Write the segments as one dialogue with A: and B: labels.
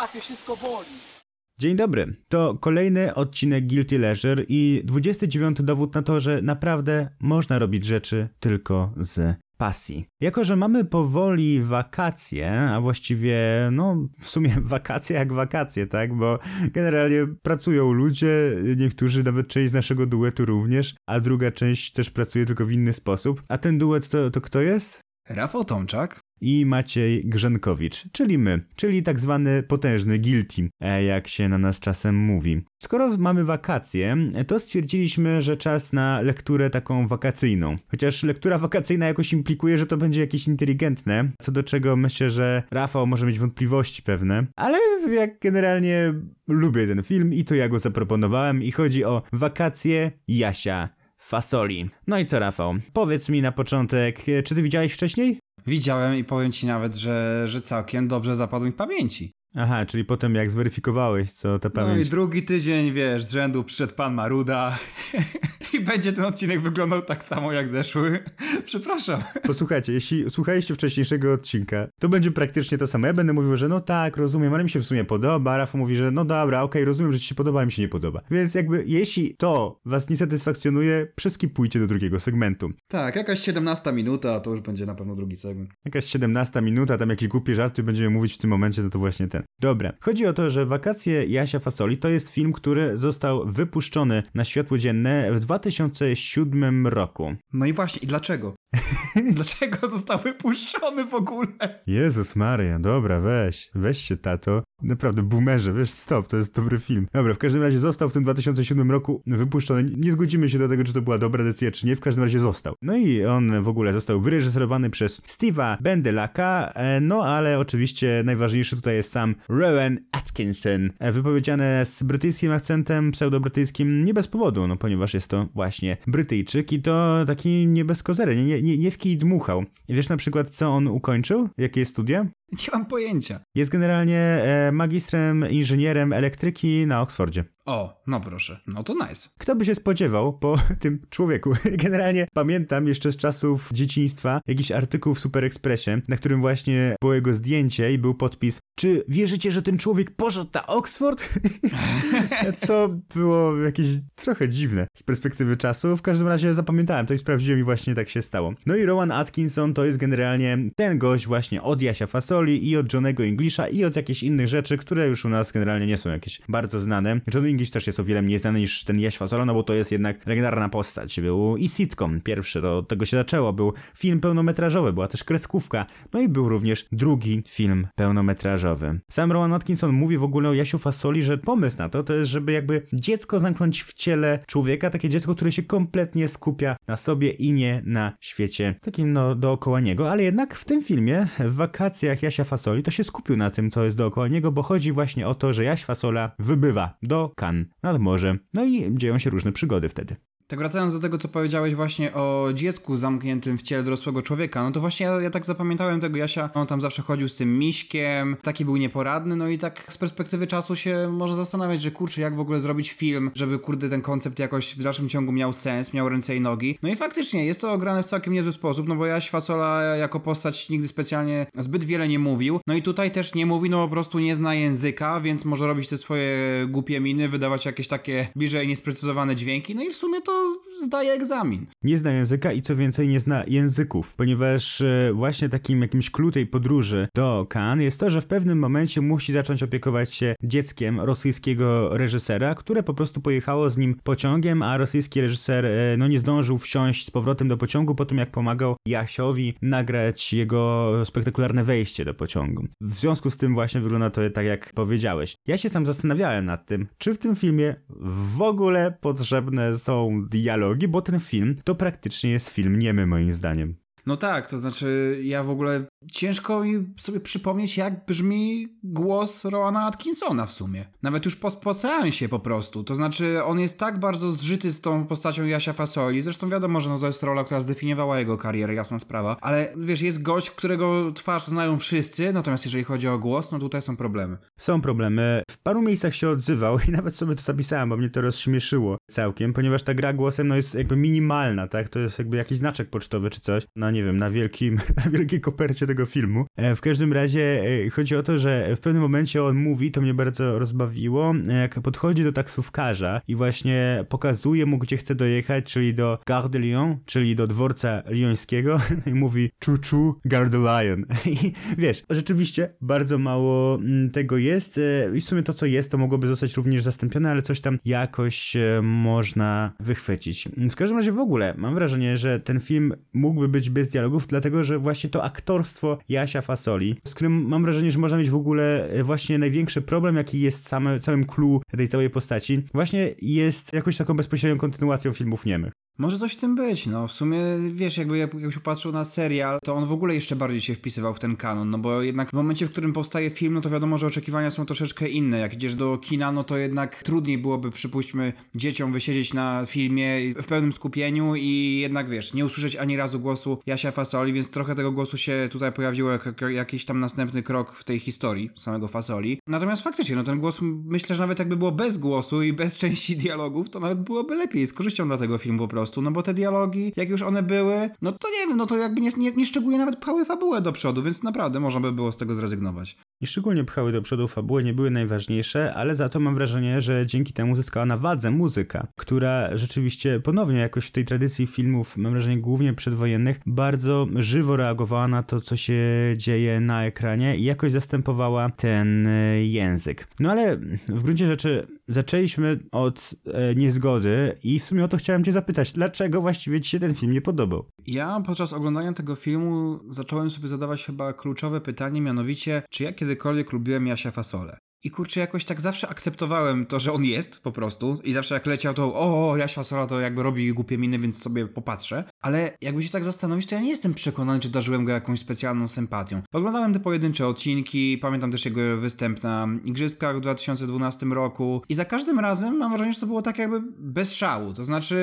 A: łapie, wszystko boli.
B: Dzień dobry. To kolejny odcinek Guilty Leisure i 29 dowód na to, że naprawdę można robić rzeczy tylko z pasji. Jako, że mamy powoli wakacje, a właściwie, no, w sumie wakacje jak wakacje, tak? Bo generalnie pracują ludzie, niektórzy, nawet część z naszego duetu również, a druga część też pracuje tylko w inny sposób. A ten duet to, to kto jest?
C: Rafał Tomczak
B: i Maciej Grzenkowicz, czyli my, czyli tak zwany potężny guilty, e, jak się na nas czasem mówi. Skoro mamy wakacje, to stwierdziliśmy, że czas na lekturę taką wakacyjną. Chociaż lektura wakacyjna jakoś implikuje, że to będzie jakieś inteligentne, co do czego myślę, że Rafał może mieć wątpliwości pewne, ale jak generalnie lubię ten film i to ja go zaproponowałem i chodzi o wakacje Jasia fasoli. No i co, Rafał? Powiedz mi na początek, czy ty widziałeś wcześniej?
C: Widziałem i powiem ci nawet, że, że całkiem dobrze zapadł mi w pamięci.
B: Aha, czyli potem jak zweryfikowałeś, co ta pamięć...
C: No i drugi tydzień, wiesz, z rzędu przyszedł pan Maruda i będzie ten odcinek wyglądał tak samo jak zeszły. Przepraszam.
B: Posłuchajcie, jeśli słuchaliście wcześniejszego odcinka, to będzie praktycznie to samo. Ja będę mówił, że no tak, rozumiem, ale mi się w sumie podoba. Rafał mówi, że no dobra, okej, okay, rozumiem, że ci się podoba, ale mi się nie podoba. Więc jakby, jeśli to was nie satysfakcjonuje, przeskipujcie do drugiego segmentu.
C: Tak, jakaś 17 minuta, to już będzie na pewno drugi segment.
B: Jakaś 17 minuta, tam jakieś głupie żarty będziemy mówić w tym momencie, no to właśnie ten. Dobra. Chodzi o to, że Wakacje Jasia Fasoli to jest film, który został wypuszczony na światło dzienne w 2007 roku.
C: No i właśnie, i dlaczego? dlaczego został wypuszczony w ogóle?
B: Jezus Maria, dobra, weź, weź się tato. Naprawdę, boomerze, wiesz, stop, to jest dobry film. Dobra, w każdym razie został w tym 2007 roku wypuszczony. Nie zgodzimy się do tego, czy to była dobra decyzja, czy nie, w każdym razie został. No i on w ogóle został wyreżyserowany przez Steve'a Bendelaka, e, no ale oczywiście najważniejszy tutaj jest sam Rowan Atkinson, e, wypowiedziane z brytyjskim akcentem pseudobrytyjskim nie bez powodu, no ponieważ jest to właśnie Brytyjczyk i to taki nie bez kozery, nie, nie, nie w kij dmuchał. Wiesz na przykład, co on ukończył? Jakie studia?
C: Nie mam pojęcia.
B: Jest generalnie e, magistrem, inżynierem elektryki na Oksfordzie.
C: O, no proszę, no to nice.
B: Kto by się spodziewał po tym człowieku? Generalnie pamiętam jeszcze z czasów dzieciństwa jakiś artykuł w Super Expressie, na którym właśnie było jego zdjęcie i był podpis czy wierzycie, że ten człowiek poszedł na Oxford? Co było jakieś trochę dziwne z perspektywy czasu. W każdym razie zapamiętałem to i sprawdziłem i właśnie tak się stało. No i Rowan Atkinson to jest generalnie ten gość właśnie od Jasia Fasoli i od Johnego Englisha i od jakichś innych rzeczy, które już u nas generalnie nie są jakieś bardzo znane. John też jest o wiele mniej znany niż ten Jaś Fasola, no bo to jest jednak legendarna postać. Był i sitcom pierwszy, do tego się zaczęło. Był film pełnometrażowy, była też kreskówka. No i był również drugi film pełnometrażowy. Sam Rowan Atkinson mówi w ogóle o Jasiu Fasoli, że pomysł na to to jest, żeby jakby dziecko zamknąć w ciele człowieka, takie dziecko, które się kompletnie skupia na sobie i nie na świecie takim no dookoła niego, ale jednak w tym filmie, w wakacjach Jasia Fasoli, to się skupił na tym, co jest dookoła niego, bo chodzi właśnie o to, że Jaś Fasola wybywa do Cannes nad morze, no i dzieją się różne przygody wtedy.
C: Tak wracając do tego, co powiedziałeś właśnie o dziecku zamkniętym w ciele dorosłego człowieka, no to właśnie ja, ja tak zapamiętałem tego Jasia, on tam zawsze chodził z tym miśkiem, taki był nieporadny, no i tak z perspektywy czasu się może zastanawiać, że kurczę, jak w ogóle zrobić film, żeby kurde ten koncept jakoś w dalszym ciągu miał sens, miał ręce i nogi. No i faktycznie jest to ograne w całkiem niezły sposób, no bo Jaś Fasola jako postać nigdy specjalnie zbyt wiele nie mówił, no i tutaj też nie mówi, no po prostu nie zna języka, więc może robić te swoje głupie miny, wydawać jakieś takie bliżej niesprecyzowane dźwięki, no i w sumie to little zdaje egzamin.
B: Nie zna języka i co więcej nie zna języków, ponieważ e, właśnie takim jakimś klucz tej podróży do Cannes jest to, że w pewnym momencie musi zacząć opiekować się dzieckiem rosyjskiego reżysera, które po prostu pojechało z nim pociągiem, a rosyjski reżyser e, no nie zdążył wsiąść z powrotem do pociągu po tym jak pomagał Jasiowi nagrać jego spektakularne wejście do pociągu. W związku z tym właśnie wygląda to tak jak powiedziałeś. Ja się sam zastanawiałem nad tym, czy w tym filmie w ogóle potrzebne są dialogi, bo ten film to praktycznie jest film niemy moim zdaniem.
C: No tak, to znaczy ja w ogóle ciężko mi sobie przypomnieć, jak brzmi głos Rowana Atkinsona w sumie. Nawet już po, po seansie po prostu. To znaczy on jest tak bardzo zżyty z tą postacią Jasia Fasoli, zresztą wiadomo, że no to jest rola, która zdefiniowała jego karierę, jasna sprawa, ale wiesz, jest gość, którego twarz znają wszyscy, natomiast jeżeli chodzi o głos, no tutaj są problemy.
B: Są problemy. W paru miejscach się odzywał i nawet sobie to zapisałem, bo mnie to rozśmieszyło całkiem, ponieważ ta gra głosem no jest jakby minimalna, tak? To jest jakby jakiś znaczek pocztowy czy coś. No nie wiem, na wielkim, na wielkiej kopercie tego filmu. E, w każdym razie e, chodzi o to, że w pewnym momencie on mówi, to mnie bardzo rozbawiło, jak podchodzi do taksówkarza i właśnie pokazuje mu, gdzie chce dojechać, czyli do Gare de Lyon, czyli do dworca liońskiego i mówi czu Gare de Lyon. I wiesz, rzeczywiście bardzo mało mm, tego jest i w sumie to, co jest, to mogłoby zostać również zastąpione, ale coś tam jakoś można wychwycić. W każdym razie w ogóle mam wrażenie, że ten film mógłby być bez dialogów, dlatego że właśnie to aktorstwo Jasia Fasoli, z którym mam wrażenie, że można mieć w ogóle e, właśnie największy problem, jaki jest same, całym clue tej całej postaci, właśnie jest jakąś taką bezpośrednią kontynuacją filmów niemych.
C: Może coś w tym być, no w sumie wiesz, jakby jakbyś popatrzył na serial, to on w ogóle jeszcze bardziej się wpisywał w ten kanon, no bo jednak w momencie, w którym powstaje film, no to wiadomo, że oczekiwania są troszeczkę inne. Jak idziesz do kina, no to jednak trudniej byłoby, przypuśćmy, dzieciom wysiedzieć na filmie w pełnym skupieniu i jednak wiesz, nie usłyszeć ani razu głosu Jasia Fasoli, więc trochę tego głosu się tutaj pojawiło jak, jak jakiś tam następny krok w tej historii samego Fasoli. Natomiast faktycznie, no ten głos, myślę, że nawet jakby było bez głosu i bez części dialogów, to nawet byłoby lepiej, z korzyścią dla tego filmu po prostu prostu, no bo te dialogi, jak już one były, no to nie wiem, no to jakby nie, nie, nie szczególnie nawet pchały fabułę do przodu, więc naprawdę można by było z tego zrezygnować.
B: I szczególnie pchały do przodu fabułę, nie były najważniejsze, ale za to mam wrażenie, że dzięki temu zyskała na wadze muzyka, która rzeczywiście ponownie jakoś w tej tradycji filmów, mam wrażenie głównie przedwojennych, bardzo żywo reagowała na to, co się dzieje na ekranie i jakoś zastępowała ten e, język. No ale w gruncie rzeczy zaczęliśmy od e, niezgody i w sumie o to chciałem cię zapytać, dlaczego właściwie ci się ten film nie podobał?
C: Ja podczas oglądania tego filmu zacząłem sobie zadawać chyba kluczowe pytanie, mianowicie, czy ja kiedykolwiek lubiłem Jasia Fasolę? I kurczę, jakoś tak zawsze akceptowałem to, że on jest po prostu. I zawsze jak leciał, to o, Jaś Fasola to jakby robi głupie miny, więc sobie popatrzę. Ale jakby się tak zastanowić, to ja nie jestem przekonany, czy darzyłem go jakąś specjalną sympatią. Oglądałem te pojedyncze odcinki, pamiętam też jego występ na Igrzyskach w 2012 roku. I za każdym razem mam wrażenie, że to było tak jakby bez szału. To znaczy,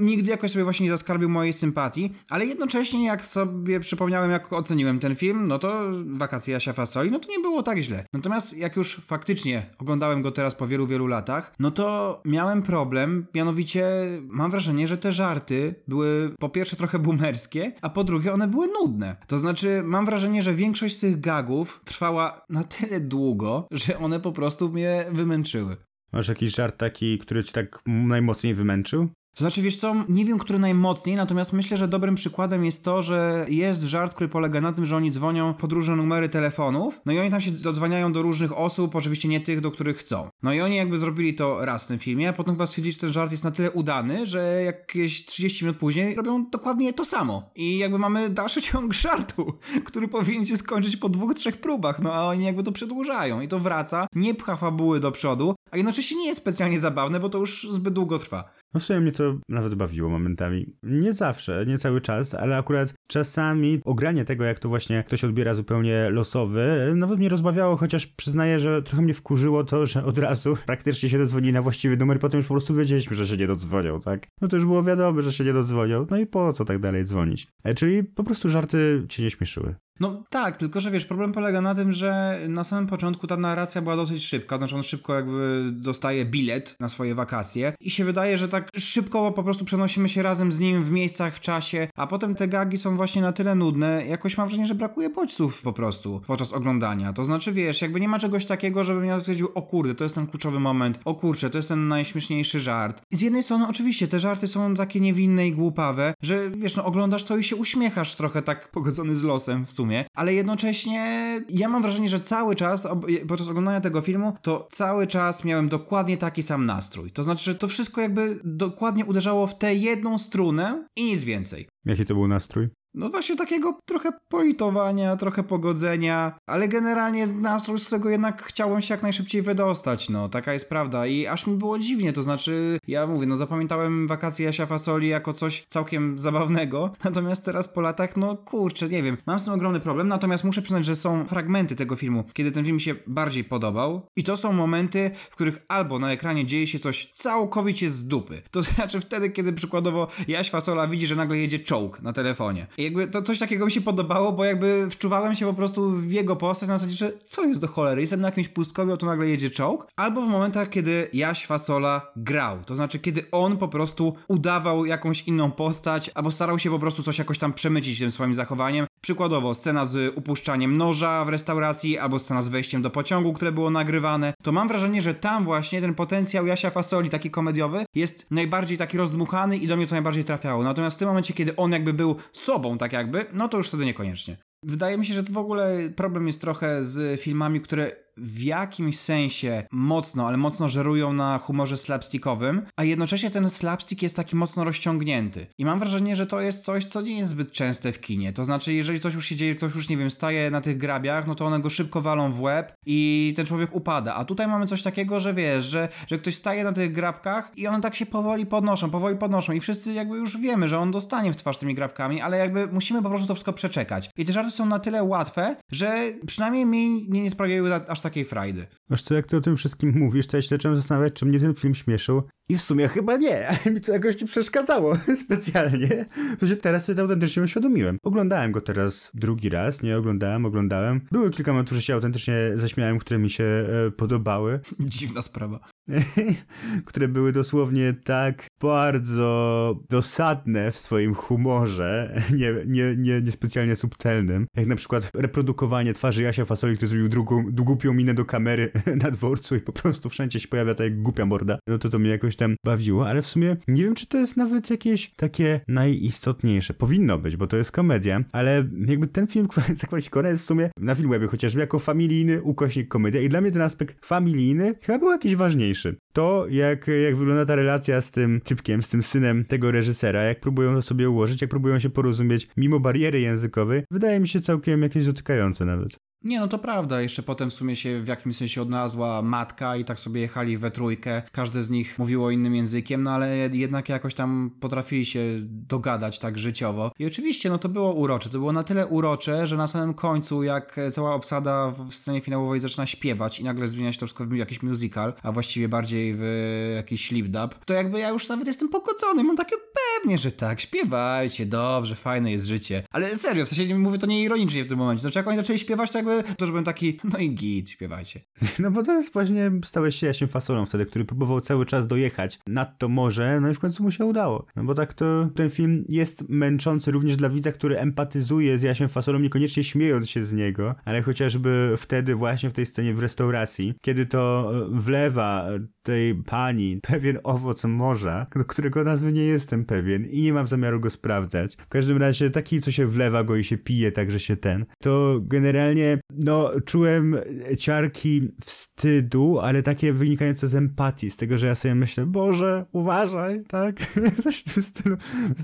C: nigdy jakoś sobie właśnie nie zaskarbił mojej sympatii, ale jednocześnie jak sobie przypomniałem, jak oceniłem ten film, no to Wakacje Jasia Fasoli, no to nie było tak źle. Natomiast jak już faktycznie oglądałem go teraz po wielu, wielu latach, no to miałem problem, mianowicie mam wrażenie, że te żarty były po pierwsze trochę boomerskie, a po drugie one były nudne. To znaczy mam wrażenie, że większość z tych gagów trwała na tyle długo, że one po prostu mnie wymęczyły.
B: Masz jakiś żart taki, który ci tak najmocniej wymęczył?
C: To znaczy, wiesz co, nie wiem, który najmocniej, natomiast myślę, że dobrym przykładem jest to, że jest żart, który polega na tym, że oni dzwonią pod różne numery telefonów, no i oni tam się dodzwaniają do różnych osób, oczywiście nie tych, do których chcą. No i oni jakby zrobili to raz w tym filmie, a potem chyba stwierdzili, że ten żart jest na tyle udany, że jakieś 30 minut później robią dokładnie to samo. I jakby mamy dalszy ciąg żartu, który powinien się skończyć po dwóch, trzech próbach, no a oni jakby to przedłużają i to wraca, nie pcha fabuły do przodu, a jednocześnie nie jest specjalnie zabawne, bo to już zbyt długo trwa.
B: No w sumie mnie to nawet bawiło momentami. Nie zawsze, nie cały czas, ale akurat czasami ogranie tego, jak to właśnie ktoś odbiera zupełnie losowy, nawet mnie rozbawiało, chociaż przyznaję, że trochę mnie wkurzyło to, że od razu praktycznie się dodzwonili na właściwy numer, potem już po prostu wiedzieliśmy, że się nie dodzwonią, tak? No to już było wiadomo, że się nie dodzwonią, no i po co tak dalej dzwonić? E, czyli po prostu żarty cię nie śmieszyły.
C: No tak, tylko że wiesz, problem polega na tym, że na samym początku ta narracja była dosyć szybka, znaczy on szybko jakby dostaje bilet na swoje wakacje i się wydaje, że tak szybko po prostu przenosimy się razem z nim w miejscach, w czasie, a potem te gagi są właśnie na tyle nudne, jakoś mam wrażenie, że brakuje bodźców po prostu podczas oglądania. To znaczy, wiesz, jakby nie ma czegoś takiego, żebym ja stwierdził, o kurde, to jest ten kluczowy moment, o kurczę, to jest ten najśmieszniejszy żart. I z jednej strony oczywiście te żarty są takie niewinne i głupawe, że wiesz, no oglądasz to i się uśmiechasz trochę tak pogodzony z losem w sumie sumie, ale jednocześnie ja mam wrażenie, że cały czas podczas oglądania tego filmu, to cały czas miałem dokładnie taki sam nastrój. To znaczy, że to wszystko jakby dokładnie uderzało w tę jedną strunę i nic więcej.
B: Jaki to był nastrój?
C: No właśnie takiego trochę politowania, trochę pogodzenia, ale generalnie nastrój, z którego jednak chciałem się jak najszybciej wydostać, no, taka jest prawda. I aż mi było dziwnie, to znaczy, ja mówię, no zapamiętałem wakacje Jasia Fasoli jako coś całkiem zabawnego, natomiast teraz po latach, no kurczę, nie wiem, mam z tym ogromny problem, natomiast muszę przyznać, że są fragmenty tego filmu, kiedy ten film się bardziej podobał. I to są momenty, w których albo na ekranie dzieje się coś całkowicie z dupy, to znaczy wtedy, kiedy przykładowo Jaś Fasola widzi, że nagle jedzie czołg na telefonie. Jakby to coś takiego mi się podobało, bo jakby wczuwałem się po prostu w jego postać na zasadzie, że co jest do cholery, jestem na jakimś pustkowiu, a tu nagle jedzie czołg. Albo w momentach, kiedy Jaś Fasola grał, to znaczy kiedy on po prostu udawał jakąś inną postać, albo starał się po prostu coś jakoś tam przemycić tym swoim zachowaniem. Przykładowo scena z upuszczaniem noża w restauracji, albo scena z wejściem do pociągu, które było nagrywane, to mam wrażenie, że tam właśnie ten potencjał Jasia Fasoli, taki komediowy, jest najbardziej taki rozdmuchany i do mnie to najbardziej trafiało. Natomiast w tym momencie, kiedy on jakby był sobą, tak jakby, no to już wtedy niekoniecznie. Wydaje mi się, że to w ogóle problem jest trochę z filmami, które w jakimś sensie mocno, ale mocno żerują na humorze slapstickowym, a jednocześnie ten slapstick jest taki mocno rozciągnięty. I mam wrażenie, że to jest coś, co nie jest zbyt częste w kinie. To znaczy, jeżeli coś już się dzieje, ktoś już, nie wiem, staje na tych grabiach, no to one go szybko walą w łeb i ten człowiek upada. A tutaj mamy coś takiego, że wiesz, że, że ktoś staje na tych grabkach i one tak się powoli podnoszą, powoli podnoszą i wszyscy jakby już wiemy, że on dostanie w twarz tymi grabkami, ale jakby musimy po prostu to wszystko przeczekać. I te żarty są na tyle łatwe, że przynajmniej mi nie, nie sprawiają aż takiej frajdy.
B: Wiesz co, jak ty o tym wszystkim mówisz, to ja się zacząłem zastanawiać, czy mnie ten film śmieszył. I w sumie chyba nie, ale mi to jakoś nie przeszkadzało specjalnie. To się teraz sobie to autentycznie uświadomiłem. Oglądałem go teraz drugi raz, nie oglądałem, oglądałem. Były kilka momentów, że się autentycznie zaśmiałem, które mi się e, podobały.
C: Dziwna sprawa.
B: które były dosłownie tak bardzo dosadne w swoim humorze, nie, nie, nie, subtelnym, jak na przykład reprodukowanie twarzy Jasia Fasoli, który zrobił drugą, głupią minę do kamery na dworcu i po prostu wszędzie się pojawia ta jak głupia morda, no to to mnie jakoś tam bawiło, ale w sumie nie wiem, czy to jest nawet jakieś takie najistotniejsze. Powinno być, bo to jest komedia, ale jakby ten film zakwalifikowany jest w sumie na Filmwebie chociażby jako familijny ukośnik komedia i dla mnie ten aspekt familijny chyba był jakiś ważniejszy. To, jak, jak wygląda ta relacja z tym typkiem, z tym synem tego reżysera, jak próbują to sobie ułożyć, jak próbują się porozumieć mimo bariery językowej, wydaje mi się całkiem jakieś dotykające nawet.
C: Nie, no to prawda. Jeszcze potem w sumie się w jakimś sensie odnalazła matka i tak sobie jechali we trójkę. Każdy z nich mówiło innym językiem, no ale jednak jakoś tam potrafili się dogadać tak życiowo. I oczywiście, no to było urocze. To było na tyle urocze, że na samym końcu, jak cała obsada w scenie finałowej zaczyna śpiewać i nagle zmienia się to wszystko w jakiś musical, a właściwie bardziej w jakiś lip dub, to jakby ja już nawet jestem pogodzony. Mam takie pewnie, że tak, śpiewajcie, dobrze, fajne jest życie. Ale serio, w sensie mówię to nie ironicznie w tym momencie. Znaczy, jak oni zaczęli śpiewać, to jakby to, że byłem taki, no i git, śpiewajcie.
B: No bo to jest właśnie, stałeś się Jasiem Fasolą wtedy, który próbował cały czas dojechać nad to morze, no i w końcu mu się udało. No bo tak to ten film jest męczący również dla widza, który empatyzuje z Jasiem Fasolą, niekoniecznie śmiejąc się z niego, ale chociażby wtedy właśnie w tej scenie w restauracji, kiedy to wlewa tej pani pewien owoc morza, do którego nazwy nie jestem pewien i nie mam zamiaru go sprawdzać. W każdym razie taki, co się wlewa go i się pije, tak że się ten. To generalnie, no, czułem ciarki wstydu, ale takie wynikające z empatii, z tego, że ja sobie myślę, Boże, uważaj, tak? Coś w tym stylu.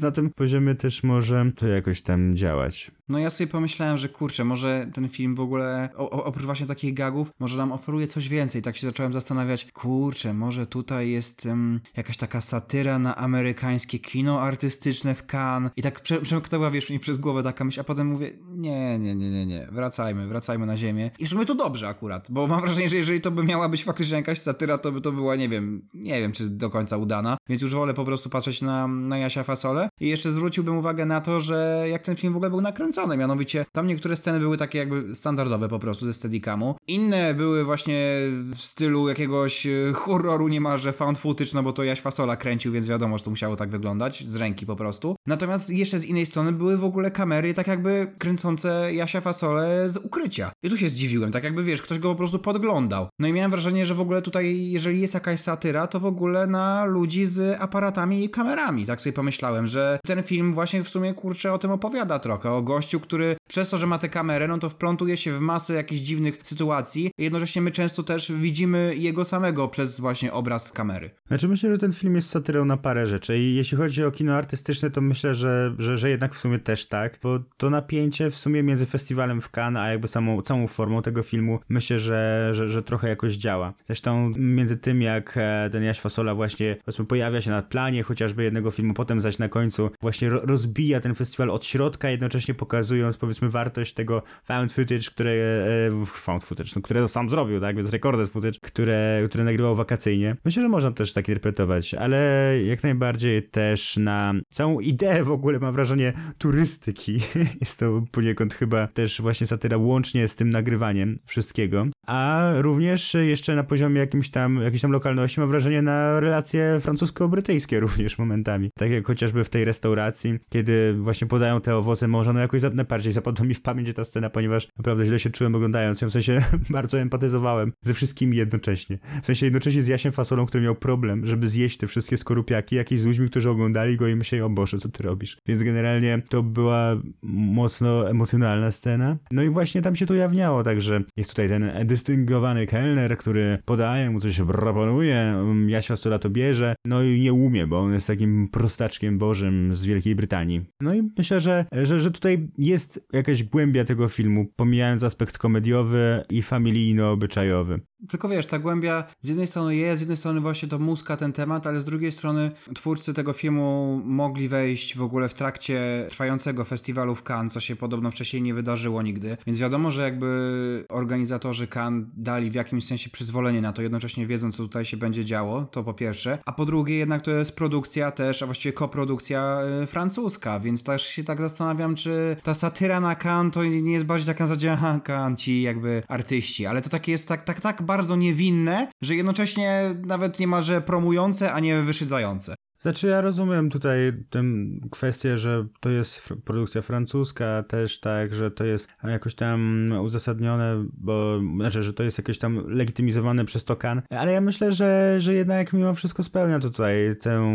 B: Na tym poziomie też może to jakoś tam działać.
C: No ja sobie pomyślałem, że kurczę, może ten film w ogóle, o, oprócz właśnie takich gagów, może nam oferuje coś więcej. Tak się zacząłem zastanawiać, kurczę, może tutaj jest um, jakaś taka satyra na amerykańskie kino artystyczne w Cannes. I tak prze, przemknęła, wiesz, mi przez głowę taka myśl, a potem mówię, nie, nie, nie, nie, nie, wracajmy, wracajmy na ziemię. I w sumie to dobrze akurat, bo mam wrażenie, że jeżeli to by miała być faktycznie jakaś satyra, to by to była, nie wiem, nie wiem, czy do końca udana. Więc już wolę po prostu patrzeć na, na Jasia Fasole. I jeszcze zwróciłbym uwagę na to, że jak ten film w ogóle był nakręcony, nakręcone, mianowicie tam niektóre sceny były takie jakby standardowe po prostu ze Steadicamu. Inne były właśnie w stylu jakiegoś e, horroru niemalże found footage, no bo to Jaś Fasola kręcił, więc wiadomo, że to musiało tak wyglądać, z ręki po prostu. Natomiast jeszcze z innej strony były w ogóle kamery tak jakby kręcące Jasia Fasolę z ukrycia. I tu się zdziwiłem, tak jakby wiesz, ktoś go po prostu podglądał. No i miałem wrażenie, że w ogóle tutaj, jeżeli jest jakaś satyra, to w ogóle na ludzi z aparatami i kamerami. Tak sobie pomyślałem, że ten film właśnie w sumie kurczę o tym opowiada trochę, o gościu, który przez to, że ma tę kamerę, no to wplątuje się w masę jakichś dziwnych sytuacji. Jednocześnie my często też widzimy jego samego przez właśnie obraz kamery.
B: Znaczy myślę, że ten film jest satyrą na parę rzeczy i jeśli chodzi o kino artystyczne, to myślę, że, że, że jednak w sumie też tak, bo to napięcie w sumie między festiwalem w Cannes, a jakby samą, całą formą tego filmu, myślę, że, że, że trochę jakoś działa. Zresztą między tym, jak ten Jaś Fasola właśnie pojawia się na planie chociażby jednego filmu, potem zaś na końcu właśnie rozbija ten festiwal od środka, jednocześnie pokazuje pokazując powiedzmy wartość tego found footage, które e, found footage, no, które sam zrobił, tak, więc recorded footage, które, które nagrywał wakacyjnie. Myślę, że można też tak interpretować, ale jak najbardziej też na całą ideę w ogóle mam wrażenie turystyki. Jest to poniekąd chyba też właśnie satyra łącznie z tym nagrywaniem wszystkiego, a również jeszcze na poziomie jakimś tam, jakiejś tam lokalności mam wrażenie na relacje francusko-brytyjskie również momentami. Tak jak chociażby w tej restauracji, kiedy właśnie podają te owoce morza, no jakoś najbardziej zapadła mi w pamięć ta scena, ponieważ naprawdę źle się czułem oglądając ją, w sensie bardzo empatyzowałem ze wszystkimi jednocześnie. W sensie jednocześnie z Jasiem Fasolą, który miał problem, żeby zjeść te wszystkie skorupiaki, jak i z ludźmi, którzy oglądali go i myśleli, o Boże, co ty robisz? Więc generalnie to była mocno emocjonalna scena. No i właśnie tam się to ujawniało, także jest tutaj ten dystyngowany kelner, który podaje mu coś, proponuje, Jaś Fasola to bierze, no i nie umie, bo on jest takim prostaczkiem bożym z Wielkiej Brytanii. No i myślę, że, że, że tutaj jest jakaś głębia tego filmu, pomijając aspekt komediowy i familijno-obyczajowy.
C: Tylko wiesz, ta głębia z jednej strony jest, z jednej strony właśnie to muska ten temat, ale z drugiej strony twórcy tego filmu mogli wejść w ogóle w trakcie trwającego festiwalu w Cannes, co się podobno wcześniej nie wydarzyło nigdy. Więc wiadomo, że jakby organizatorzy Cannes dali w jakimś sensie przyzwolenie na to, jednocześnie wiedząc, co tutaj się będzie działo, to po pierwsze. A po drugie, jednak to jest produkcja też, a właściwie koprodukcja y, francuska, więc też się tak zastanawiam, czy ta satyra na Cannes to nie jest bardziej taka zasadzie, aha, Cannes, ci jakby artyści, ale to takie jest tak, tak, tak bardzo niewinne, że jednocześnie nawet niemalże promujące, a nie wyszydzające.
B: Znaczy ja rozumiem tutaj tę kwestię, że to jest produkcja francuska też tak, że to jest jakoś tam uzasadnione, bo znaczy, że to jest jakoś tam legitymizowane przez Tokan, ale ja myślę, że, że jednak mimo wszystko spełnia tutaj tę,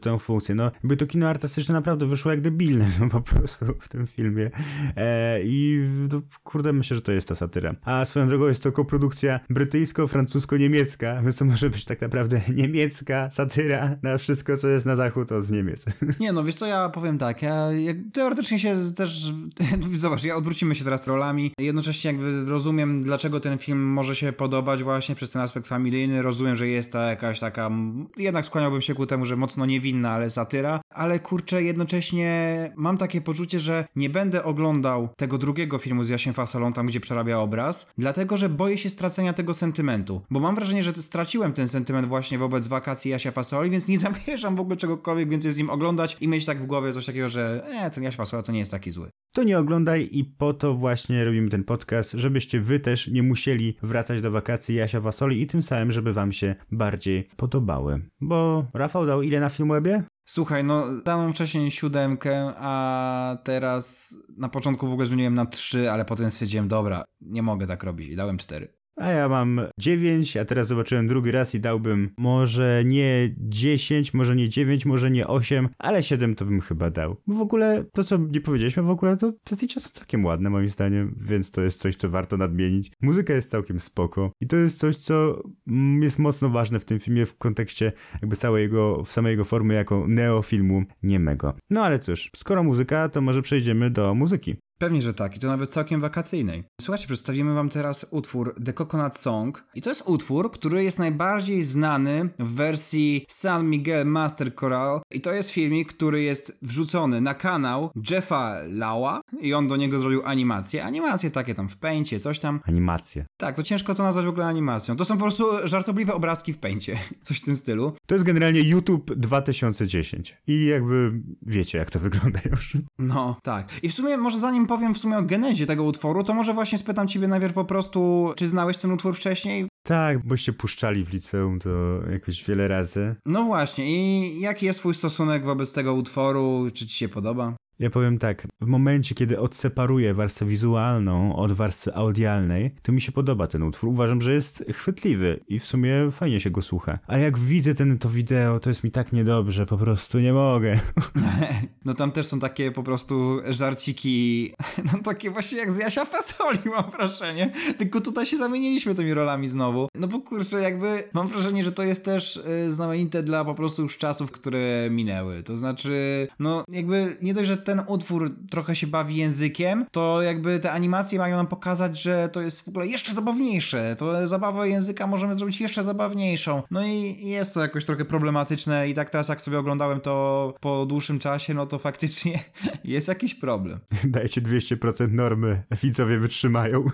B: tę funkcję. No jakby to kino artystyczne naprawdę wyszło jak debilne no, po prostu w tym filmie e, i no, kurde myślę, że to jest ta satyra. A swoją drogą jest to koprodukcja brytyjsko-francusko-niemiecka, więc to może być tak naprawdę niemiecka satyra na wszystko, co jest na zachód, to z Niemiec.
C: Nie no, wiesz co, ja powiem tak, ja teoretycznie się też, zobacz, ja odwrócimy się teraz rolami, jednocześnie jakby rozumiem, dlaczego ten film może się podobać właśnie przez ten aspekt familijny, rozumiem, że jest ta jakaś taka, jednak skłaniałbym się ku temu, że mocno niewinna, ale satyra, ale kurczę, jednocześnie mam takie poczucie, że nie będę oglądał tego drugiego filmu z Jasiem Fasolą, tam gdzie przerabia obraz, dlatego, że boję się stracenia tego sentymentu, bo mam wrażenie, że straciłem ten sentyment właśnie wobec wakacji Jasia Fasoli, więc nie zamierzam w ogóle czegokolwiek więcej z nim oglądać i mieć tak w głowie coś takiego, że e, ten Jaś Fasola to nie jest taki zły.
B: To nie oglądaj i po to właśnie robimy ten podcast, żebyście wy też nie musieli wracać do wakacji Jasia Fasoli i tym samym, żeby wam się bardziej podobały. Bo Rafał dał ile na Filmwebie?
C: Słuchaj, no dałem wcześniej siódemkę, a teraz na początku w ogóle zmieniłem na trzy, ale potem stwierdziłem, dobra, nie mogę tak robić i dałem cztery.
B: A ja mam 9, a teraz zobaczyłem drugi raz i dałbym może nie 10, może nie 9, może nie 8, ale 7 to bym chyba dał. Bo w ogóle to, co nie powiedzieliśmy w ogóle, to te zdjęcia są całkiem ładne moim zdaniem, więc to jest coś, co warto nadmienić. Muzyka jest całkiem spoko i to jest coś, co mm, jest mocno ważne w tym filmie w kontekście jakby całej jego, w samej jego formy jako neofilmu niemego. No ale cóż, skoro muzyka, to może przejdziemy do muzyki.
C: Pewnie, że tak, i to nawet całkiem wakacyjnej. Słuchajcie, przedstawimy wam teraz utwór The Coconut Song. I to jest utwór, który jest najbardziej znany w wersji San Miguel Master Choral. I to jest filmik, który jest wrzucony na kanał Jeffa Lawa i on do niego zrobił animacje. Animacje takie tam w pęcie, coś tam.
B: Animacje.
C: Tak, to ciężko to nazwać w ogóle animacją. To są po prostu żartobliwe obrazki w pęcie. Coś w tym stylu.
B: To jest generalnie YouTube 2010. I jakby wiecie, jak to wygląda już.
C: No, tak. I w sumie może zanim powiem w sumie o genezie tego utworu, to może właśnie spytam ciebie najpierw po prostu, czy znałeś ten utwór wcześniej?
B: Tak, boście puszczali w liceum to jakoś wiele razy.
C: No właśnie, i jaki jest twój stosunek wobec tego utworu? Czy ci się podoba?
B: Ja powiem tak, w momencie, kiedy odseparuję warstwę wizualną od warstwy audialnej, to mi się podoba ten utwór. Uważam, że jest chwytliwy i w sumie fajnie się go słucha. Ale jak widzę ten, to wideo, to jest mi tak niedobrze, po prostu nie mogę.
C: No tam też są takie po prostu żarciki, no takie właśnie jak z Jasia Fasoli mam wrażenie. Tylko tutaj się zamieniliśmy tymi rolami znowu. No bo kurczę, jakby mam wrażenie, że to jest też y, znamienite dla po prostu już czasów, które minęły. To znaczy, no jakby nie dość, że ten utwór trochę się bawi językiem, to jakby te animacje mają nam pokazać, że to jest w ogóle jeszcze zabawniejsze. To zabawę języka możemy zrobić jeszcze zabawniejszą. No i jest to jakoś trochę problematyczne i tak teraz jak sobie oglądałem to po dłuższym czasie, no to faktycznie jest jakiś problem.
B: Dajcie 200% normy, widzowie wytrzymają.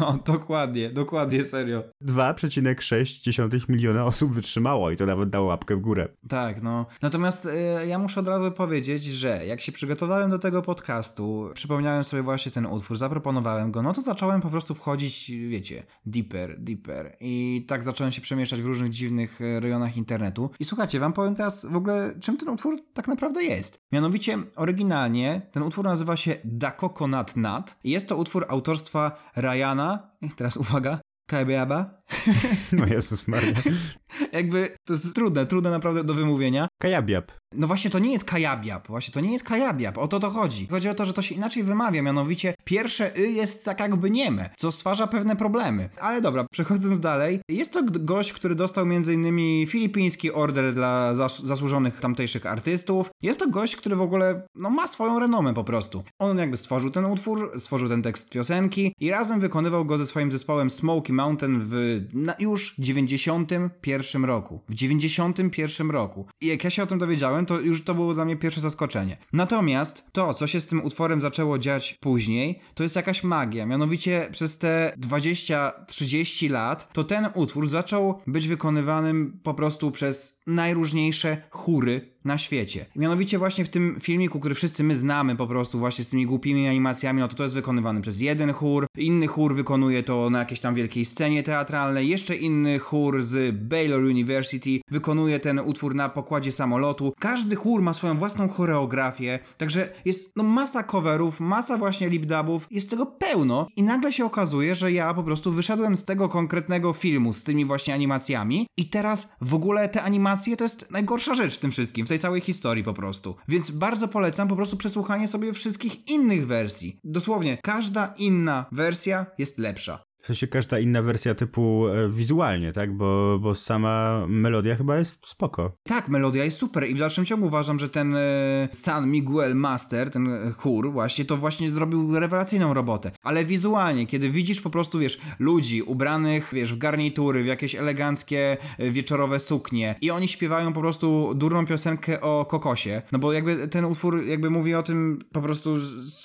C: No, dokładnie, dokładnie, serio.
B: 2,6 miliona osób wytrzymało i to nawet dało łapkę w górę.
C: Tak, no. Natomiast y, ja muszę od razu powiedzieć, że jak się przygotowałem do tego podcastu, przypomniałem sobie właśnie ten utwór, zaproponowałem go, no to zacząłem po prostu wchodzić, wiecie, deeper, deeper. I tak zacząłem się przemieszczać w różnych dziwnych e, rejonach internetu. I słuchajcie, wam powiem teraz w ogóle, czym ten utwór tak naprawdę jest. Mianowicie, oryginalnie ten utwór nazywa się Da Coconut Nut. Jest to utwór autorstwa Ryana, teraz uwaga, Kabeaba.
B: No Jezus Maria.
C: Jakby to jest trudne, trudne naprawdę do wymówienia.
B: Kajabiab.
C: No właśnie to nie jest kajabiab, właśnie to nie jest kajabiab, o to to chodzi. Chodzi o to, że to się inaczej wymawia, mianowicie pierwsze y jest tak jakby nieme, co stwarza pewne problemy. Ale dobra, przechodząc dalej, jest to gość, który dostał m.in. filipiński order dla zas zasłużonych tamtejszych artystów. Jest to gość, który w ogóle no, ma swoją renomę po prostu. On jakby stworzył ten utwór, stworzył ten tekst piosenki i razem wykonywał go ze swoim zespołem Smoky Mountain w już 91 roku. W 91 roku. I jak ja się o tym dowiedziałem, to już to było dla mnie pierwsze zaskoczenie. Natomiast to, co się z tym utworem zaczęło dziać później, to jest jakaś magia. Mianowicie przez te 20-30 lat, to ten utwór zaczął być wykonywanym po prostu przez najróżniejsze chóry na świecie. Mianowicie właśnie w tym filmiku, który wszyscy my znamy po prostu właśnie z tymi głupimi animacjami, no to to jest wykonywane przez jeden chór, inny chór wykonuje to na jakiejś tam wielkiej scenie teatralnej, jeszcze inny chór z Baylor University wykonuje ten utwór na pokładzie samolotu. Każdy chór ma swoją własną choreografię, także jest no masa coverów, masa właśnie lip-dubów, jest tego pełno i nagle się okazuje, że ja po prostu wyszedłem z tego konkretnego filmu z tymi właśnie animacjami. I teraz w ogóle te animacje to jest najgorsza rzecz w tym wszystkim tej całej historii po prostu. Więc bardzo polecam po prostu przesłuchanie sobie wszystkich innych wersji. Dosłownie, każda inna wersja jest lepsza.
B: W sensie każda inna wersja typu e, wizualnie, tak? Bo, bo sama melodia chyba jest spoko.
C: Tak, melodia jest super i w dalszym ciągu uważam, że ten e, San Miguel Master, ten chór właśnie, to właśnie zrobił rewelacyjną robotę. Ale wizualnie, kiedy widzisz po prostu, wiesz, ludzi ubranych, wiesz, w garnitury, w jakieś eleganckie e, wieczorowe suknie i oni śpiewają po prostu durną piosenkę o kokosie, no bo jakby ten utwór jakby mówi o tym po prostu,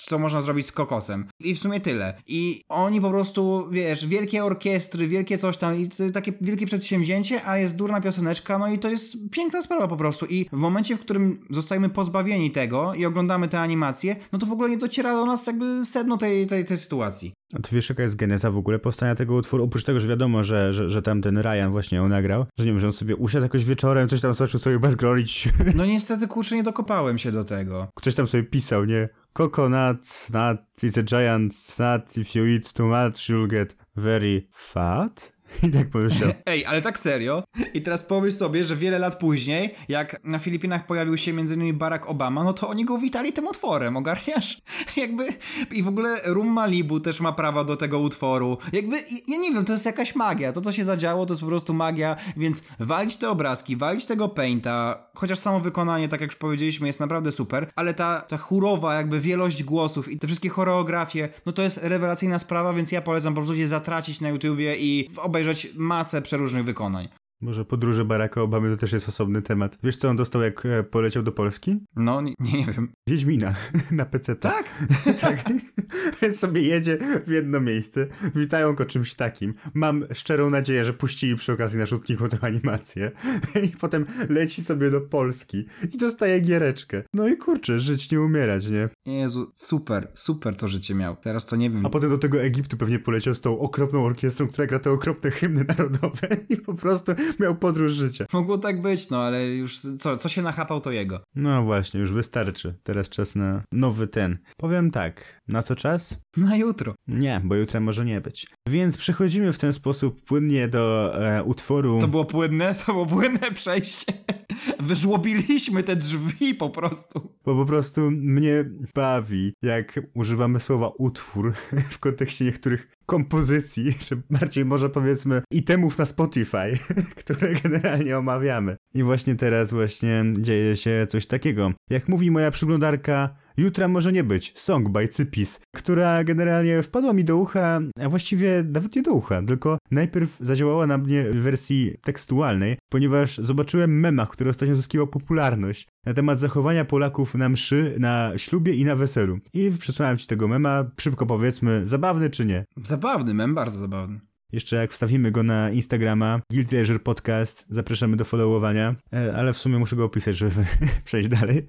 C: co można zrobić z kokosem. I w sumie tyle. I oni po prostu, wiesz, wiesz, wielkie orkiestry, wielkie coś tam i takie wielkie przedsięwzięcie, a jest durna pioseneczka, no i to jest piękna sprawa po prostu. I w momencie, w którym zostajemy pozbawieni tego i oglądamy te animacje, no to w ogóle nie dociera do nas jakby sedno tej, tej, tej sytuacji.
B: A ty wiesz, jaka jest geneza w ogóle powstania tego utworu? Oprócz tego, że wiadomo, że, że, że tam ten Ryan właśnie ją nagrał, że nie wiem, że on sobie usiadł jakoś wieczorem, coś tam zaczął sobie bezgrolić.
C: No niestety, kurczę, nie dokopałem się do tego.
B: Ktoś tam sobie pisał, nie? Coconut, nut, it's a giant nut, if you eat too much, you'll get very fat. I tak pomyślał.
C: Ej, ale tak serio. I teraz pomyśl sobie, że wiele lat później, jak na Filipinach pojawił się m.in. Barack Obama, no to oni go witali tym utworem, ogarniasz? Jakby... I w ogóle Rum Malibu też ma prawa do tego utworu. Jakby, ja nie wiem, to jest jakaś magia. To, co się zadziało, to jest po prostu magia, więc walić te obrazki, walić tego painta, chociaż samo wykonanie, tak jak już powiedzieliśmy, jest naprawdę super, ale ta, ta chórowa jakby wielość głosów i te wszystkie choreografie, no to jest rewelacyjna sprawa, więc ja polecam po prostu się zatracić na YouTubie i obejrzeć obejrzeć masę przeróżnych wykonań.
B: Może podróże Baracka Obamy to też jest osobny temat. Wiesz co on dostał jak e, poleciał do Polski?
C: No, nie, nie wiem.
B: Wiedźmina na PC.
C: Tak?
B: tak. Więc sobie jedzie w jedno miejsce, witają go czymś takim. Mam szczerą nadzieję, że puścili przy okazji na rzutniku tę animację. I potem leci sobie do Polski i dostaje giereczkę. No i kurczę, żyć nie umierać, nie?
C: Jezu, super, super to życie miał. Teraz to nie wiem.
B: A potem do tego Egiptu pewnie poleciał z tą okropną orkiestrą, która gra te okropne hymny narodowe i po prostu miał podróż życia.
C: Mogło tak być, no ale już co, co się nachapał, to jego.
B: No właśnie, już wystarczy. Teraz czas na nowy ten. Powiem tak, na co czas?
C: Na jutro.
B: Nie, bo jutro może nie być. Więc przechodzimy w ten sposób płynnie do e, utworu.
C: To było płynne? To było płynne przejście. Wyżłobiliśmy te drzwi po prostu.
B: Bo po prostu mnie bawi, jak używamy słowa utwór w kontekście niektórych kompozycji, czy bardziej może powiedzmy itemów na Spotify, które generalnie omawiamy. I właśnie teraz właśnie dzieje się coś takiego. Jak mówi moja przyglądarka, Jutra może nie być, song by Cypis, która generalnie wpadła mi do ucha, a właściwie nawet nie do ucha, tylko najpierw zadziałała na mnie w wersji tekstualnej, ponieważ zobaczyłem mema, który ostatnio zyskiwał popularność na temat zachowania Polaków na mszy, na ślubie i na weselu. I przesłałem ci tego mema, szybko powiedzmy, zabawny czy nie?
C: Zabawny mem, bardzo zabawny.
B: Jeszcze jak wstawimy go na Instagrama, Guilty Leisure Podcast, zapraszamy do followowania, e, ale w sumie muszę go opisać, żeby przejść dalej.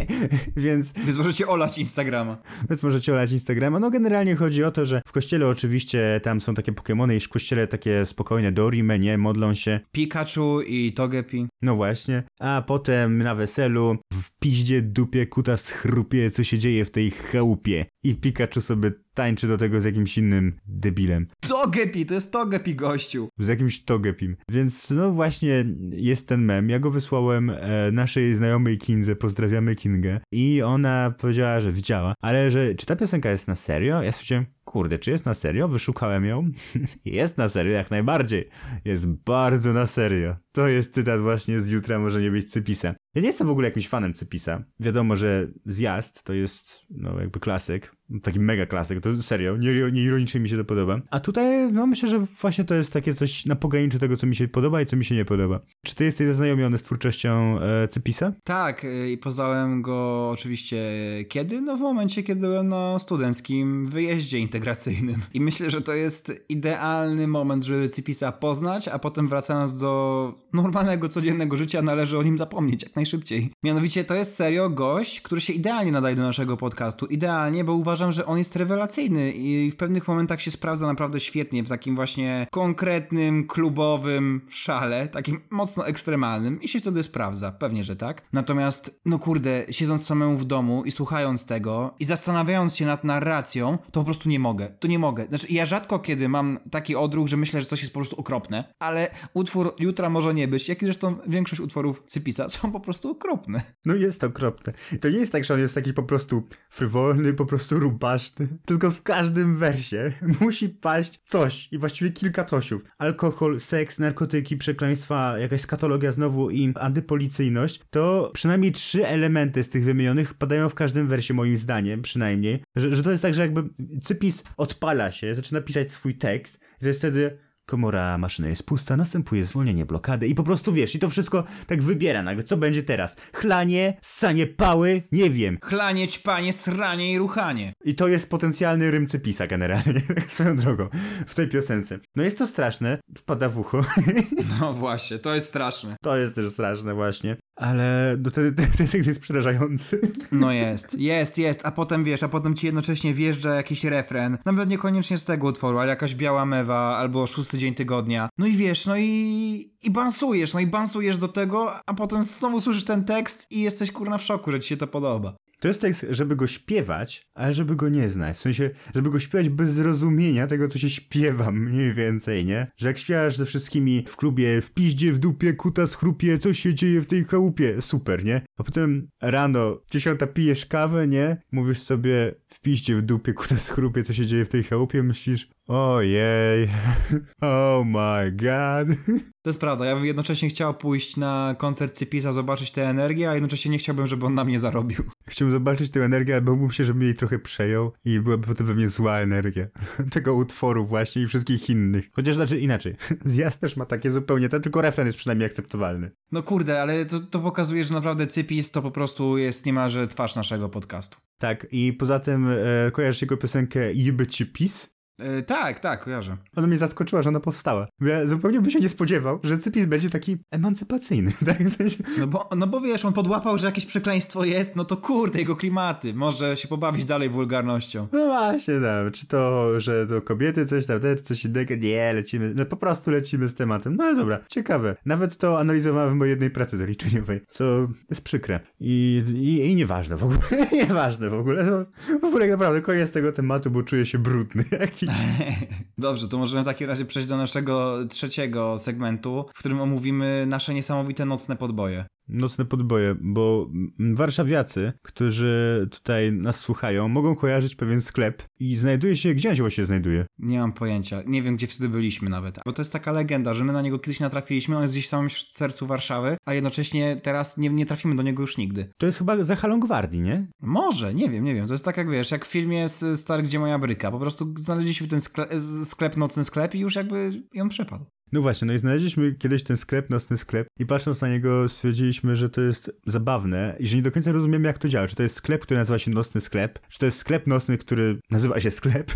B: więc...
C: Więc możecie olać Instagrama.
B: Więc możecie olać Instagrama. No generalnie chodzi o to, że w kościele oczywiście tam są takie Pokémony i w kościele takie spokojne Dorime, nie? Modlą się.
C: Pikachu i Togepi.
B: No właśnie. A potem na weselu w piździe dupie kutas chrupie, co się dzieje w tej chałupie. I Pikachu sobie tańczy do tego z jakimś innym debilem.
C: Togepi, to jest Togepi gościu.
B: Z jakimś Togepim. Więc no właśnie jest ten mem. Ja go wysłałem e, naszej znajomej Kindze, pozdrawiamy Kingę. I ona powiedziała, że widziała, ale że czy ta piosenka jest na serio? Ja stwierdziłem, kurde, czy jest na serio? Wyszukałem ją. jest na serio, jak najbardziej. Jest bardzo na serio. To jest cytat właśnie z Jutra może nie być Cypisa. Ja nie jestem w ogóle jakimś fanem Cypisa. Wiadomo, że Zjazd to jest no jakby klasyk. Taki mega klasyk, to serio, nie, nie mi się to podoba. A tutaj, no myślę, że właśnie to jest takie coś na pograniczu tego, co mi się podoba i co mi się nie podoba. Czy ty jesteś zaznajomiony z twórczością e, Cypisa?
C: Tak, y, i poznałem go oczywiście kiedy? No w momencie, kiedy byłem na studenckim wyjeździe integracyjnym. I myślę, że to jest idealny moment, żeby Cypisa poznać, a potem wracając do normalnego, codziennego życia, należy o nim zapomnieć jak najszybciej. Mianowicie to jest serio gość, który się idealnie nadaje do naszego podcastu. Idealnie, bo uważam, uważam, że on jest rewelacyjny i w pewnych momentach się sprawdza naprawdę świetnie w takim właśnie konkretnym, klubowym szale, takim mocno ekstremalnym i się wtedy sprawdza, pewnie, że tak. Natomiast, no kurde, siedząc samemu w domu i słuchając tego i zastanawiając się nad narracją, to po prostu nie mogę. To nie mogę. Znaczy, ja rzadko kiedy mam taki odruch, że myślę, że coś jest po prostu okropne, ale utwór Jutra może nie być, jak i zresztą większość utworów Cypisa są po prostu okropne.
B: No jest okropne. To nie jest tak, że on jest taki po prostu frywolny, po prostu rubaszny, tylko w każdym wersie musi paść coś i właściwie kilka cosiów. Alkohol, seks, narkotyki, przekleństwa, jakaś skatologia znowu i antypolicyjność, to przynajmniej trzy elementy z tych wymienionych padają w każdym wersie moim zdaniem, przynajmniej. Że, że to jest tak, że jakby Cypis odpala się, zaczyna pisać swój tekst to jest wtedy komora maszyny jest pusta, następuje zwolnienie blokady i po prostu wiesz, i to wszystko tak wybiera nagle, co będzie teraz? Chlanie, ssanie pały, nie wiem.
C: Chlanie, ćpanie, sranie i ruchanie.
B: I to jest potencjalny rym Cypisa generalnie, swoją drogą, w tej piosence. No jest to straszne, wpada w ucho.
C: No właśnie, to jest straszne.
B: To jest też straszne właśnie, ale no ten, ten, ten tekst jest przerażający.
C: No jest, jest, jest, a potem wiesz, a potem ci jednocześnie wjeżdża jakiś refren, nawet niekoniecznie z tego utworu, ale jakaś biała mewa albo szósty dzień tygodnia. No i wiesz, no i, i bansujesz, no i bansujesz do tego, a potem znowu słyszysz ten tekst i jesteś kurna w szoku, że ci się to podoba.
B: To jest tekst, żeby go śpiewać, ale żeby go nie znać. W sensie, żeby go śpiewać bez zrozumienia tego, co się śpiewa mniej więcej, nie? Że jak śpiewasz ze wszystkimi w klubie, w piździe, w dupie, kuta chrupie, co się dzieje w tej chałupie, super, nie? A potem rano, dziesiąta pijesz kawę, nie? Mówisz sobie w piździe, w dupie, kuta chrupie, co się dzieje w tej chałupie, myślisz, ojej, oh my god.
C: To jest prawda, ja bym jednocześnie chciał pójść na koncert Cypisa, zobaczyć tę energię, a jednocześnie nie chciałbym, żeby on na mnie zarobił.
B: Chciałbym zobaczyć tę energię, ale bałbym się, żeby jej trochę przejął i byłaby potem we mnie zła energia. Tego utworu właśnie i wszystkich innych. Chociaż znaczy inaczej. Zjazd też ma takie zupełnie, to tylko refren jest przynajmniej akceptowalny.
C: No kurde, ale to, to pokazuje, że naprawdę Cypis to po prostu jest niemalże twarz naszego podcastu.
B: Tak, i poza tym e, kojarzysz jego piosenkę Jeby ci pis?
C: Yy, tak, tak, kojarzę.
B: Ona mnie zaskoczyła, że ona powstała. Ja zupełnie bym się nie spodziewał, że Cypis będzie taki emancypacyjny. Tak? W sensie...
C: no, bo, no bo wiesz, on podłapał, że jakieś przekleństwo jest, no to kurde, jego klimaty. Może się pobawić dalej wulgarnością.
B: No właśnie, no. Czy to, że to kobiety coś tam, też coś innego? Nie, lecimy. No po prostu lecimy z tematem. No ale dobra, ciekawe. Nawet to analizowałem w mojej jednej pracy zaliczeniowej, co jest przykre. I, i, i nieważne w ogóle. nieważne w ogóle. No, w ogóle naprawdę koniec tego tematu, bo czuję się brudny jakiś.
C: Dobrze, to możemy w takim razie przejść do naszego trzeciego segmentu, w którym omówimy nasze niesamowite nocne podboje.
B: Nocne podboje, bo warszawiacy, którzy tutaj nas słuchają, mogą kojarzyć pewien sklep i znajduje się, gdzie on się właśnie znajduje?
C: Nie mam pojęcia. Nie wiem, gdzie wtedy byliśmy nawet. Bo to jest taka legenda, że my na niego kiedyś natrafiliśmy, on jest gdzieś w samym sercu Warszawy, a jednocześnie teraz nie, nie trafimy do niego już nigdy.
B: To jest chyba za halą gwardii, nie?
C: Może, nie wiem, nie wiem. To jest tak jak wiesz, jak w filmie Star, gdzie moja bryka. Po prostu znaleźliśmy ten sklep, sklep nocny sklep i już jakby ją przepadł.
B: No właśnie, no i znaleźliśmy kiedyś ten sklep, nocny sklep i patrząc na niego stwierdziliśmy, że to jest zabawne i że nie do końca rozumiemy jak to działa. Czy to jest sklep, który nazywa się nocny sklep, czy to jest sklep nocny, który nazywa się sklep,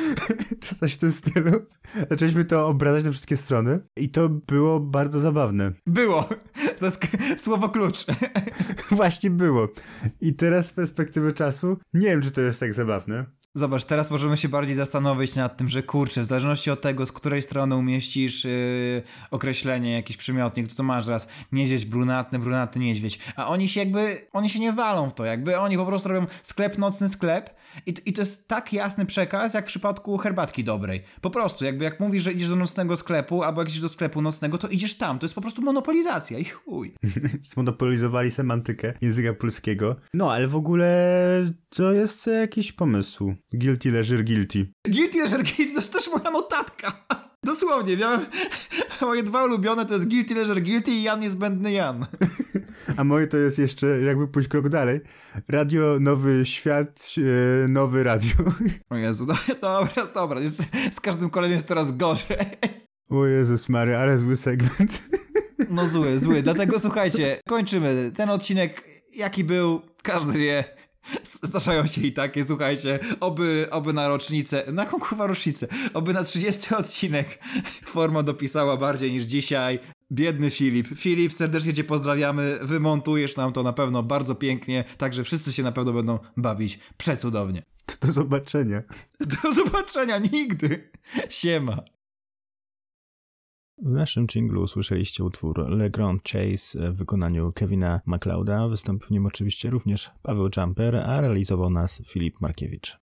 B: czy coś w tym stylu. Zaczęliśmy to obracać na wszystkie strony i to było bardzo zabawne.
C: Było! Słowo klucz.
B: Właśnie było. I teraz z perspektywy czasu nie wiem, czy to jest tak zabawne.
C: Zobacz, teraz możemy się bardziej zastanowić nad tym, że kurczę, w zależności od tego, z której strony umieścisz yy, określenie, jakiś przymiotnik, to, to masz raz niedźwiedź brunatny, brunatny niedźwiedź, a oni się jakby, oni się nie walą w to, jakby oni po prostu robią sklep, nocny sklep i, i to jest tak jasny przekaz, jak w przypadku herbatki dobrej. Po prostu, jakby jak mówisz, że idziesz do nocnego sklepu, albo jak idziesz do sklepu nocnego, to idziesz tam, to jest po prostu monopolizacja i chuj.
B: Zmonopolizowali semantykę języka polskiego. No, ale w ogóle to jest jakiś pomysł. Guilty Leisure Guilty.
C: Guilty Leisure Guilty to jest też moja notatka. Dosłownie, miałem moje dwa ulubione to jest Guilty Leisure Guilty i Jan Niezbędny Jan.
B: A moje to jest jeszcze, jakby pójść krok dalej, Radio Nowy Świat, e, Nowy Radio.
C: O Jezu, no, dobra, dobra, jest, z każdym kolejnym jest coraz gorzej.
B: O Jezus Mary, ale zły segment.
C: No zły, zły, dlatego słuchajcie, kończymy ten odcinek, jaki był, każdy wie. Zdarzają się i takie, słuchajcie, oby, oby na rocznicę, na jaką kurwa rocznicę, oby na 30 odcinek forma dopisała bardziej niż dzisiaj. Biedny Filip. Filip, serdecznie cię pozdrawiamy, wymontujesz nam to na pewno bardzo pięknie, także wszyscy się na pewno będą bawić przecudownie.
B: Do zobaczenia.
C: Do zobaczenia, nigdy. Siema.
B: W naszym jinglu usłyszeliście utwór Le Grand Chase w wykonaniu Kevina MacLeoda. Wystąpił w nim oczywiście również Paweł Jumper, a realizował nas Filip Markiewicz.